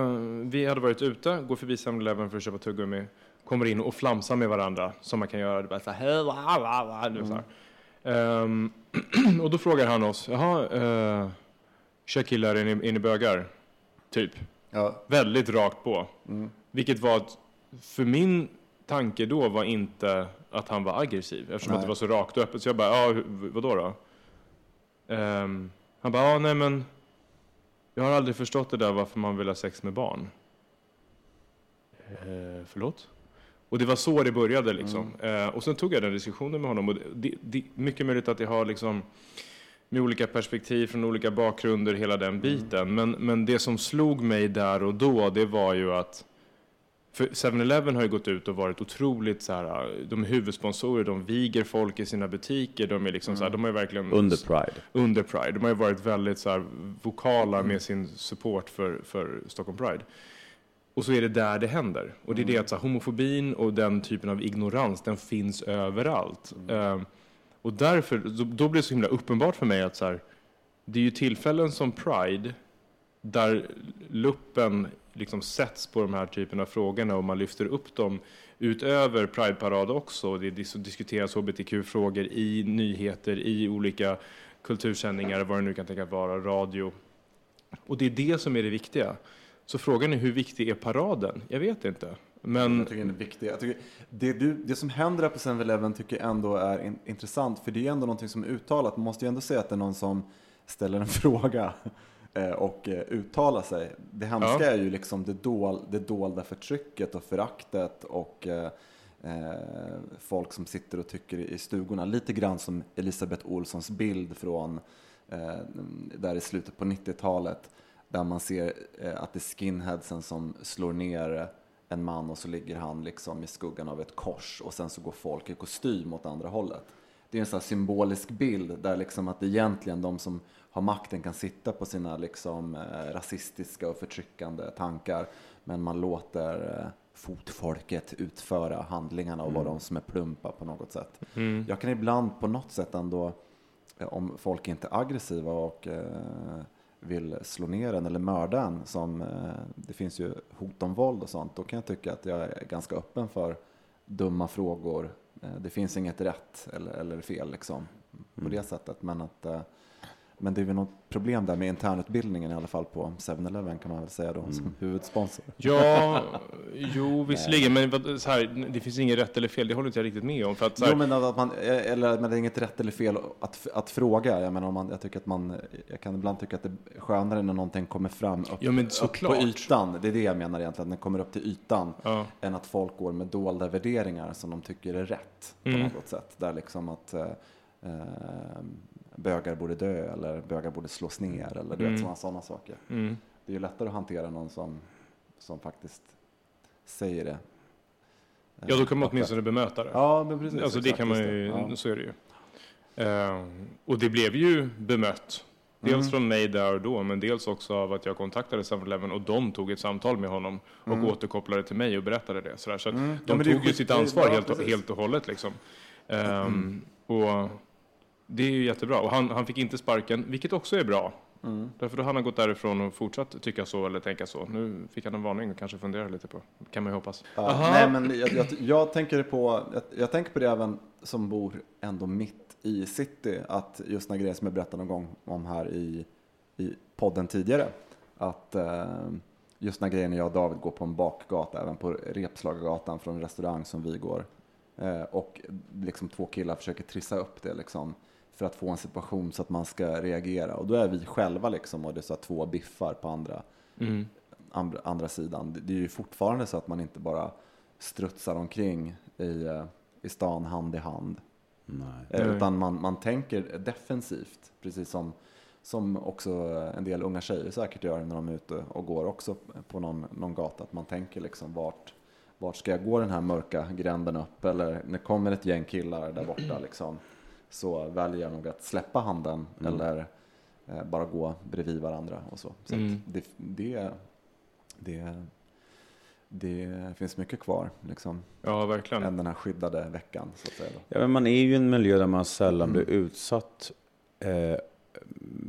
vi hade varit ute, går förbi 7-Eleven för att köpa tuggummi. Kommer in och flamsar med varandra. Som man kan göra. Det bara så här, "Hej, va, va, va", du så här. Ehm, och då frågar han oss. Jaha, uh, tja killar, är ni, är ni bögar? Typ. Ja. Väldigt rakt på. Vilket var att, för min tanke då var inte att han var aggressiv. Eftersom att det var så rakt och öppet. Så jag bara, ja, hur- vadå då? Ehm, han bara, ja nej men. Jag har aldrig förstått det där varför man vill ha sex med barn. Eh, förlåt? Och det var så det började liksom. Eh, och sen tog jag den diskussionen med honom. Och det, det, mycket möjligt att det har liksom med olika perspektiv från olika bakgrunder, hela den biten. Men, men det som slog mig där och då, det var ju att för 7-Eleven har ju gått ut och varit otroligt så här, de är huvudsponsorer, de viger folk i sina butiker, de är liksom så här, de har verkligen Under Pride. under Pride. De har ju varit väldigt så här, vokala med sin support för, för Stockholm Pride. Och så är det där det händer. Och det är det att så här, homofobin och den typen av ignorans, den finns överallt. Ehm, och därför, då, då blir det så himla uppenbart för mig att så här, det är ju tillfällen som Pride där luppen liksom sätts på de här typen av frågorna och man lyfter upp dem utöver Pride-parad också. Det diskuteras hbtq-frågor i nyheter, i olika kultursändningar, vad det nu kan tänkas vara, radio. Och det är det som är det viktiga. Så frågan är hur viktig är paraden? Jag vet inte. Men Jag tycker den är viktig. Jag tycker det, du, det som händer här på 7-Eleven tycker jag ändå är in, intressant. För det är ändå någonting som är uttalat. Man måste ju ändå säga att det är någon som ställer en fråga och eh, uttalar sig. Det hemska Ja. är ju liksom det, dol, det dolda förtrycket och föraktet och eh, eh, folk som sitter och tycker i stugorna. Lite grann som Elisabeth Olssons bild från eh, där i slutet på 90-talet. Där man ser eh, att det är skinheadsen som slår ner en man och så ligger han liksom i skuggan av ett kors och sen så går folk i kostym åt andra hållet. Det är en sån här symbolisk bild där liksom att egentligen de som har makten kan sitta på sina liksom eh, rasistiska och förtryckande tankar men man låter eh, fotfolket utföra handlingarna och vara de som är plumpa på något sätt. Jag kan ibland på något sätt ändå eh, om folk inte är aggressiva och eh, vill slå ner en eller mörda en, som, eh, det finns ju hot om våld och sånt, då kan jag tycka att jag är ganska öppen för dumma frågor. Eh, det finns inget rätt eller, eller fel liksom, på det sättet. Men, att, men det är väl något problem där med internutbildningen i alla fall på 7-Eleven kan man väl säga då, som huvudsponsor. ja, jo visserligen, men så här, det finns inget rätt eller fel, det håller inte jag riktigt med om. För att, så här, Jo, men att man, eller, men det är inget rätt eller fel att, att fråga. Jag menar, om man, jag, tycker att man, jag kan ibland tycka att det är skönare när någonting kommer fram upp, Ja, upp på ytan. Det är det jag menar egentligen, att den kommer upp till ytan. Ja. Än att folk går med dolda värderingar som de tycker är rätt på Mm. något sätt. Där liksom att eh, eh, bögar borde dö eller bögar borde slås ner eller du vet, sådana, sådana saker. mm. Det är ju lättare att hantera någon som, som faktiskt säger det. eh, Ja, då kan man öppet. åtminstone bemöta det. Ja, men precis. alltså det exakt, kan man ju, Ja. så är det ju. Ehm, och det blev ju bemött. Dels Mm. från mig där och då, men dels också av att jag kontaktade 7-Eleven och de tog ett samtal med honom och återkopplade till mig och berättade det. Sådär. Så Mm. Ja, de det är tog ju sitt det ansvar ja, helt. Mm. helt och hållet. Liksom. Ehm, och det är ju jättebra. Och han, han fick inte sparken, vilket också är bra. Mm. Därför då han gått därifrån och fortsatt tycka så eller tänka så. Nu fick han en varning och kanske fundera lite på. kan man ju hoppas. Ja, nej, men jag, jag, jag, tänker på, jag, jag tänker på det även som bor ändå mitt i city. Att just den grejen som jag berättade någon gång om här i, i podden tidigare. Att eh, just den grejen när jag och David går på en bakgata, även på Repslagargatan från en restaurang som vi går. Eh, och liksom två killar försöker trissa upp det liksom. För att få en situation så att man ska reagera. Och då är vi själva liksom och det är så här två biffar på andra Mm. andra, andra sidan. Det- Det är ju fortfarande så att man inte bara strutsar omkring i, eh, i stan hand i hand. Eh, Nej. Utan man, man tänker defensivt, precis som, som också en del unga tjejer säkert gör när de är ute och går också på någon, någon gata. Att man tänker liksom vart, vart ska jag gå den här mörka gränden upp? Eller när kommer ett gäng killar där borta liksom, så väljer jag nog att släppa handen eller eh, bara gå bredvid varandra och så. Så Mm. det, det, det, det finns mycket kvar liksom, Ja, verkligen. än den här skyddade veckan så att säga. Då. Ja, men man är ju i en miljö där man sällan Mm. blir utsatt eh,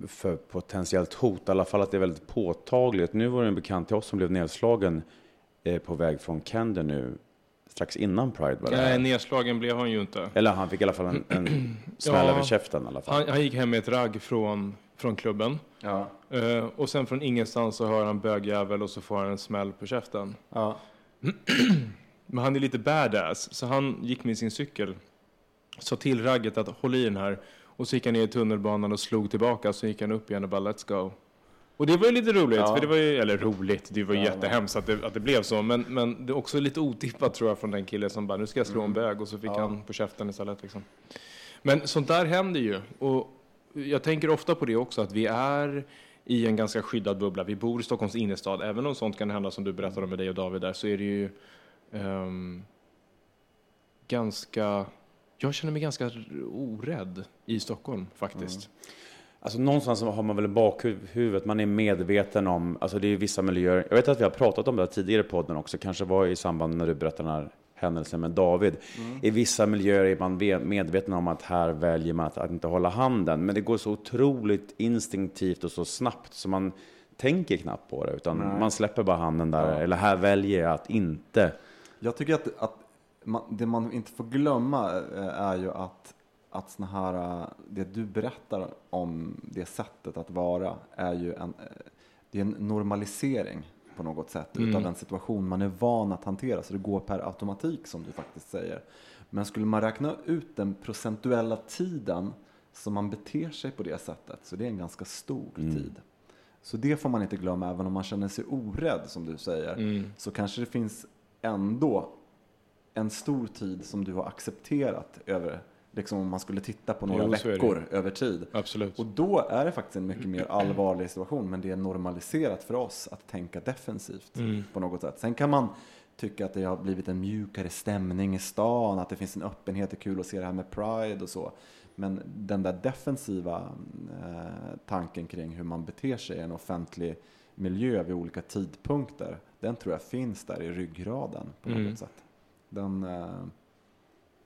för potentiellt hot. I alla fall att det är väldigt påtagligt. Nu var det en bekant till oss som blev nedslagen eh, på väg från Candy nu strax innan Pride. Var det Nej, här. nedslagen blev han ju inte. Eller han fick i alla fall en, en smäll Ja. över käften i alla fall. Han, han gick hem med ett ragg från, från klubben. Ja. Eh, och sen från ingenstans så hör han bögjävel och så får han en smäll på käften. Ja. Men han är lite badass, så han gick med sin cykel. Sa till ragget att håll i den här. Och så gick han ner i tunnelbanan och slog tillbaka, så gick han upp igen och bara let's go. Och det var ju lite roligt, Ja. för det var ju, eller roligt, det var ju Ja, jättehemskt att det, att det blev så. Men, men det är också lite otippat tror jag från den killen som bara, nu ska jag slå en bög och så fick Mm. Ja. han på käften istället liksom. Men sånt där händer ju. Och jag tänker ofta på det också, att vi är i en ganska skyddad bubbla. Vi bor i Stockholms innerstad. Även om sånt kan hända som du berättade om med dig och David där, så är det ju ehm, ganska... Jag känner mig ganska orädd i Stockholm faktiskt. Alltså någonstans har man väl i bakhuvudet, man är medveten om, alltså det är vissa miljöer, jag vet att vi har pratat om det här tidigare i podden också, kanske var i samband när du berättade den här händelsen med David. I vissa miljöer är man ve- medveten om att här väljer man att, att inte hålla handen, men det går så otroligt instinktivt och så snabbt så man tänker knappt på det, utan man släpper bara handen där, eller här väljer jag att inte. Jag tycker att, att man, det man inte får glömma eh, är ju att, att såna här, eh, det du berättar om det sättet att vara är ju en, eh, det är en normalisering på något sätt utav en situation man är van att hantera. Så det går per automatik som du faktiskt säger. Men skulle man räkna ut den procentuella tiden som man beter sig på det sättet så det är en ganska stor tid. Så det får man inte glömma, även om man känner sig orädd som du säger. Så kanske det finns ändå en stor tid som du har accepterat över, liksom om man skulle titta på några Jo, veckor över tid. Absolut. Och då är det faktiskt en mycket mer allvarlig situation, men det är normaliserat för oss att tänka defensivt Mm. på något sätt. Sen kan man tycka att det har blivit en mjukare stämning i stan, att det finns en öppenhet, det är kul att se det här med Pride och så. Men den där defensiva eh, tanken kring hur man beter sig i en offentlig miljö vid olika tidpunkter, den tror jag finns där i ryggraden på något Mm. sätt. Den, eh,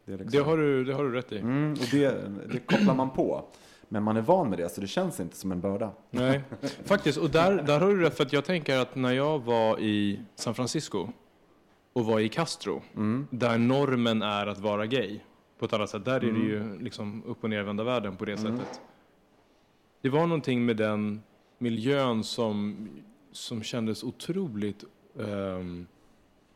det, liksom, Det har du, det har du rätt i. mm, och det, det kopplar man på. Men man är van med det, så det känns inte som en börda. Nej, faktiskt. Och där, där har du rätt, för att jag tänker att när jag var i San Francisco och var i Castro, där normen är att vara gay på ett annat sätt, där är det ju liksom upp och nervända världen på det sättet. Det var någonting med den miljön som, som kändes otroligt ehm,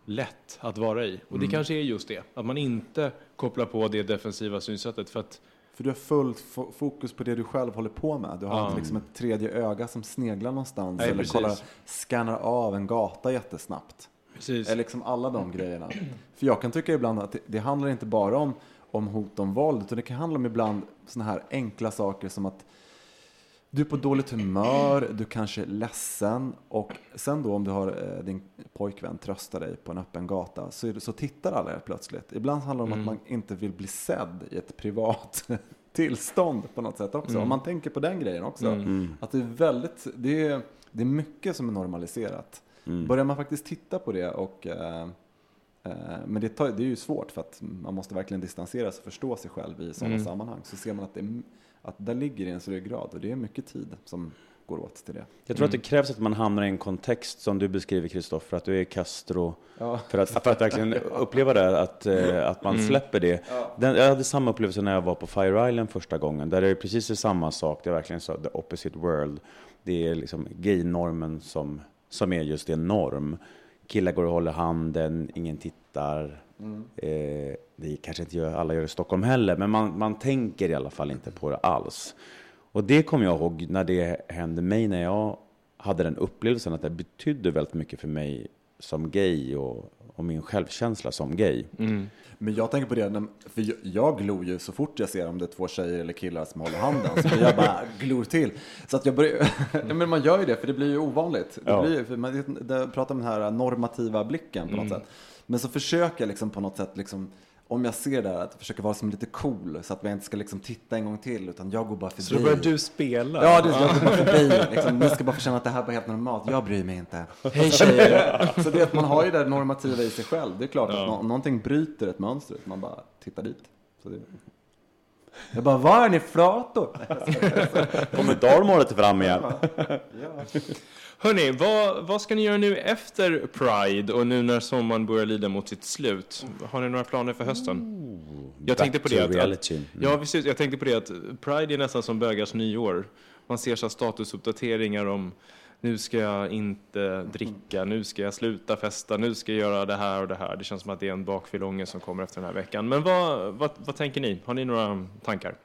lätt att vara i. Och det kanske är just det, att man inte kopplar på det defensiva synsättet. För att För du har fullt fo- fokus på det du själv håller på med. Du har inte liksom ett tredje öga som sneglar någonstans Nej, eller precis. kollar, scannar av en gata jättesnabbt. precis. Eller liksom alla de grejerna. För jag kan tycka ibland att det, det handlar inte bara om, om hot om våld, utan det kan handla om ibland sådana här enkla saker som att du är på dåligt humör, du kanske är ledsen och sen då om du har eh, din pojkvän tröstar dig på en öppen gata så, det, så tittar alla helt plötsligt. Ibland handlar det om att man inte vill bli sedd i ett privat tillstånd på något sätt också. Om man tänker på den grejen också. Att det är väldigt, det är, det är mycket som är normaliserat. Börjar man faktiskt titta på det och eh, eh, men det, tar, det är ju svårt för att man måste verkligen distansera sig och förstå sig själv i sådana sammanhang. Så ser man att, det, är- att där ligger i ens ryggrad och det är mycket tid som går åt till det. Jag tror att det krävs att man hamnar i en kontext som du beskriver Kristoffer, att du är Castro. Ja. För att, för att verkligen uppleva det, att, eh, att man släpper det. Den, jag hade samma upplevelse när jag var på Fire Island första gången. Där är det precis samma sak, det är verkligen så, the opposite world. Det är liksom gay-normen som, som är just en norm. Killar går och håller handen, ingen tittar. Eh, det kanske inte gör, alla gör i Stockholm heller, men man, man tänker i alla fall inte på det alls. Och det kommer jag ihåg när det hände mig, när jag hade den upplevelsen att det betydde väldigt mycket för mig som gay och, och min självkänsla som gay. Men jag tänker på det, för jag, glor ju så fort jag ser om det är två tjejer eller killar som håller handen. Så jag bara glor till. Så att jag börjar, ja, men man gör ju det, för det blir ju ovanligt. Det Ja. blir, man det, pratar om den här normativa blicken på något sätt. Men så försöker jag liksom på något sätt, liksom, om jag ser det här, att försöka vara som lite cool. Så att man inte ska liksom titta en gång till, utan jag går bara förbi. Så då börjar du spela? Ja, det, jag går bara förbi. Liksom, ni ska bara få känna att det här var helt normalt. Jag bryr mig inte. Hej tjejer! Så det, att man har ju det normativa i sig själv. Det är klart att nå- någonting bryter ett mönster, man bara tittar dit. Så det... Jag bara, var är ni flator? Kommer dalmålet fram igen? Hörni, vad, vad ska ni göra nu efter Pride och nu när sommaren börjar lida mot sitt slut? Har ni några planer för hösten? Jag tänkte på det att, reality. att, ja, precis, jag tänkte på det att Pride är nästan som bögars nyår. Man ser så här statusuppdateringar om nu ska jag inte dricka, nu ska jag sluta festa, nu ska jag göra det här och det här. Det känns som att det är en bakfyllångest som kommer efter den här veckan. Men vad, vad, vad tänker ni? Har ni några tankar?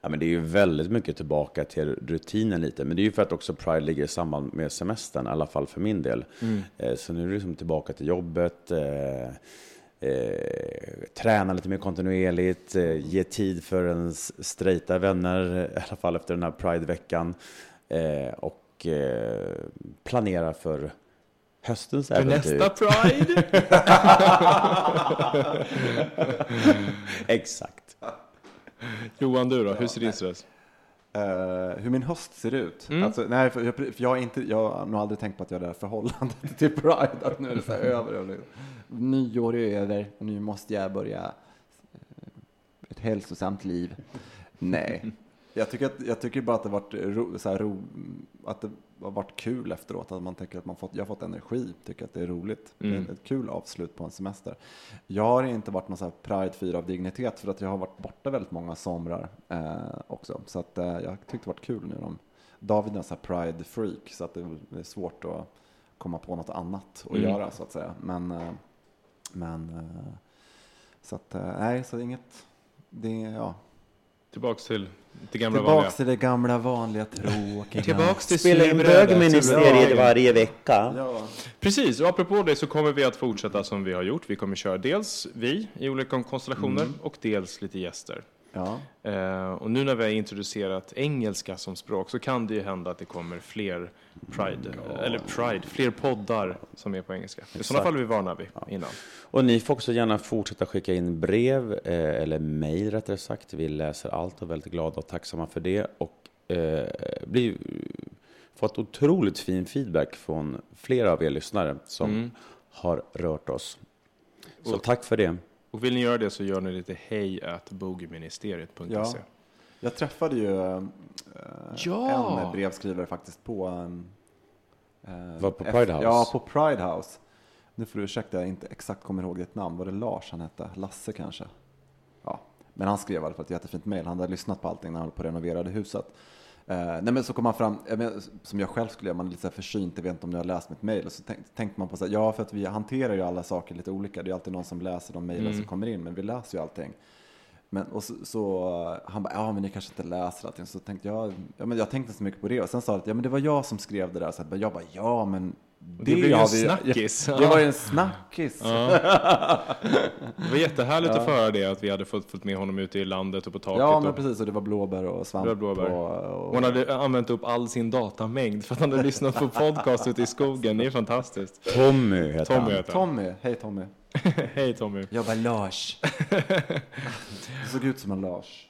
Ja, men det är ju väldigt mycket tillbaka till rutinen lite. Men det är ju för att också Pride ligger i samband med semestern, i alla fall för min del. Eh, Så nu är det liksom tillbaka till jobbet. eh, eh, träna lite mer kontinuerligt, eh, ge tid för ens straighta vänner, i alla fall efter den här Pride-veckan. Eh, och eh, planera för höstens För äventyr. nästa Pride. Exakt. Johan, du då? Hur ser din stress? Eh, hur min höst ser ut? Mm. Alltså, nej, för jag, för jag, har inte, jag har nog aldrig tänkt på att jag har det här förhållandet till Pride, att nu är det så här över. över. Nyår är över och nu måste jag börja eh, ett hälsosamt liv. Nej, jag tycker, att, jag tycker bara att det varit ro, så ro, att det har varit kul efteråt, att man tänker att man fått, jag har fått energi, tycker att det är roligt. Det Mm. är ett kul avslut på en semester. Jag har inte varit någon så här Pride-fyra av dignitet för att jag har varit borta väldigt många somrar eh, också. Så att, eh, jag tyckte det varit kul nu. De, David är en sån här Pride-freak så att det är svårt att komma på något annat att Mm. göra så att säga. Men, eh, men eh, så att, eh, nej, så inget, det, ja. Tillbaks till det gamla vanliga. Tillbaks till det gamla vanliga tråkiga. Tillbaks till Spela in bögministeriet varje vecka. Ja. Precis, och apropå det så kommer vi att fortsätta som vi har gjort. Vi kommer köra dels vi i olika konstellationer och dels lite gäster. Ja. Eh, och nu när vi har introducerat engelska som språk så kan det ju hända att det kommer fler Pride, eller Pride, fler poddar som är på engelska. I sådana fall är vi varnar vi innan. Och ni får också gärna fortsätta skicka in brev, eh, eller mejl rättare sagt. Vi läser allt och är väldigt glada och tacksamma för det. Och eh, blir, fått otroligt fin feedback från flera av er lyssnare som Mm. har rört oss. Så Och- tack för det. Och vill ni göra det så gör ni lite hej at bogeyministeriet.se. Ja. Jag träffade ju eh, Ja. en brevskrivare faktiskt på... eh, Var på F- Pride House? Ja, på Pride House. Nu får du ursäkta, jag inte exakt kommer ihåg ditt namn. Var det Lars han hette? Lasse kanske? Ja, men han skrev i alla fall ett jättefint mejl. Han hade lyssnat på allting när han höll på och renoverade huset. Eh, nej men så kom han fram, jag men, som jag själv skulle göra, man är lite så här försynt, jag vet inte om ni har läst mitt mejl. Och så tänk, tänkte man på så här, ja för att vi hanterar ju alla saker lite olika. Det är alltid någon som läser de mejlen Mm. som kommer in, men vi läser ju allting. Men, och så, så eh, han bara, ja men ni kanske inte läser allting. Så tänkte jag, ja men jag tänkte inte så mycket på det. Och sen sa han att, ja men det var jag som skrev det där. Så jag bara, ja men det, Det blev ju en snackis. Ja, det var ju en snackis. Det var jättehärligt att få höra det, att vi hade fått, fått med honom ute i landet och på taket. Ja men och, precis, och det var blåbär och svamp. Det var blåbär. Och, och, hon hade använt upp all sin datamängd för att han hade lyssnat på podcast ute i skogen. Det är fantastiskt. Tommy heter Tommy han. heter han. Tommy, hej Tommy. Hej Tommy. Jag var Lars. Du såg ut som en Lars.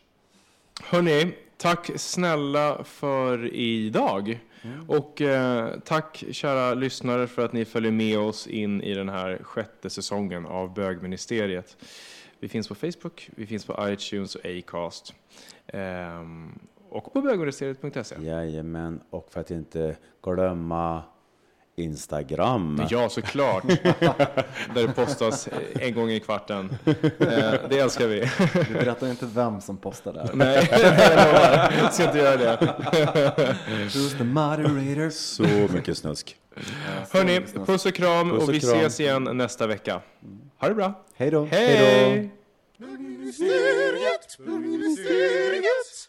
Hörni, tack snälla för idag. Mm. Och eh, tack kära lyssnare för att ni följer med oss in i den här sjätte säsongen av Bögministeriet. Vi finns på Facebook, vi finns på iTunes och Acast. Ehm, och på bögministeriet.se. Jajamän, och för att inte glömma Instagram. Ja, såklart. Där det postas en gång i kvarten. Eh, det älskar vi. Du berättar inte vem som postar där. Nej, jag ska inte göra det. Who's the moderator? Så mycket snusk. Hörni, puss och kram Puss och och vi kram. ses igen nästa vecka. Ha det bra. Hej då. Hej! Bögministeriet, bögministeriet.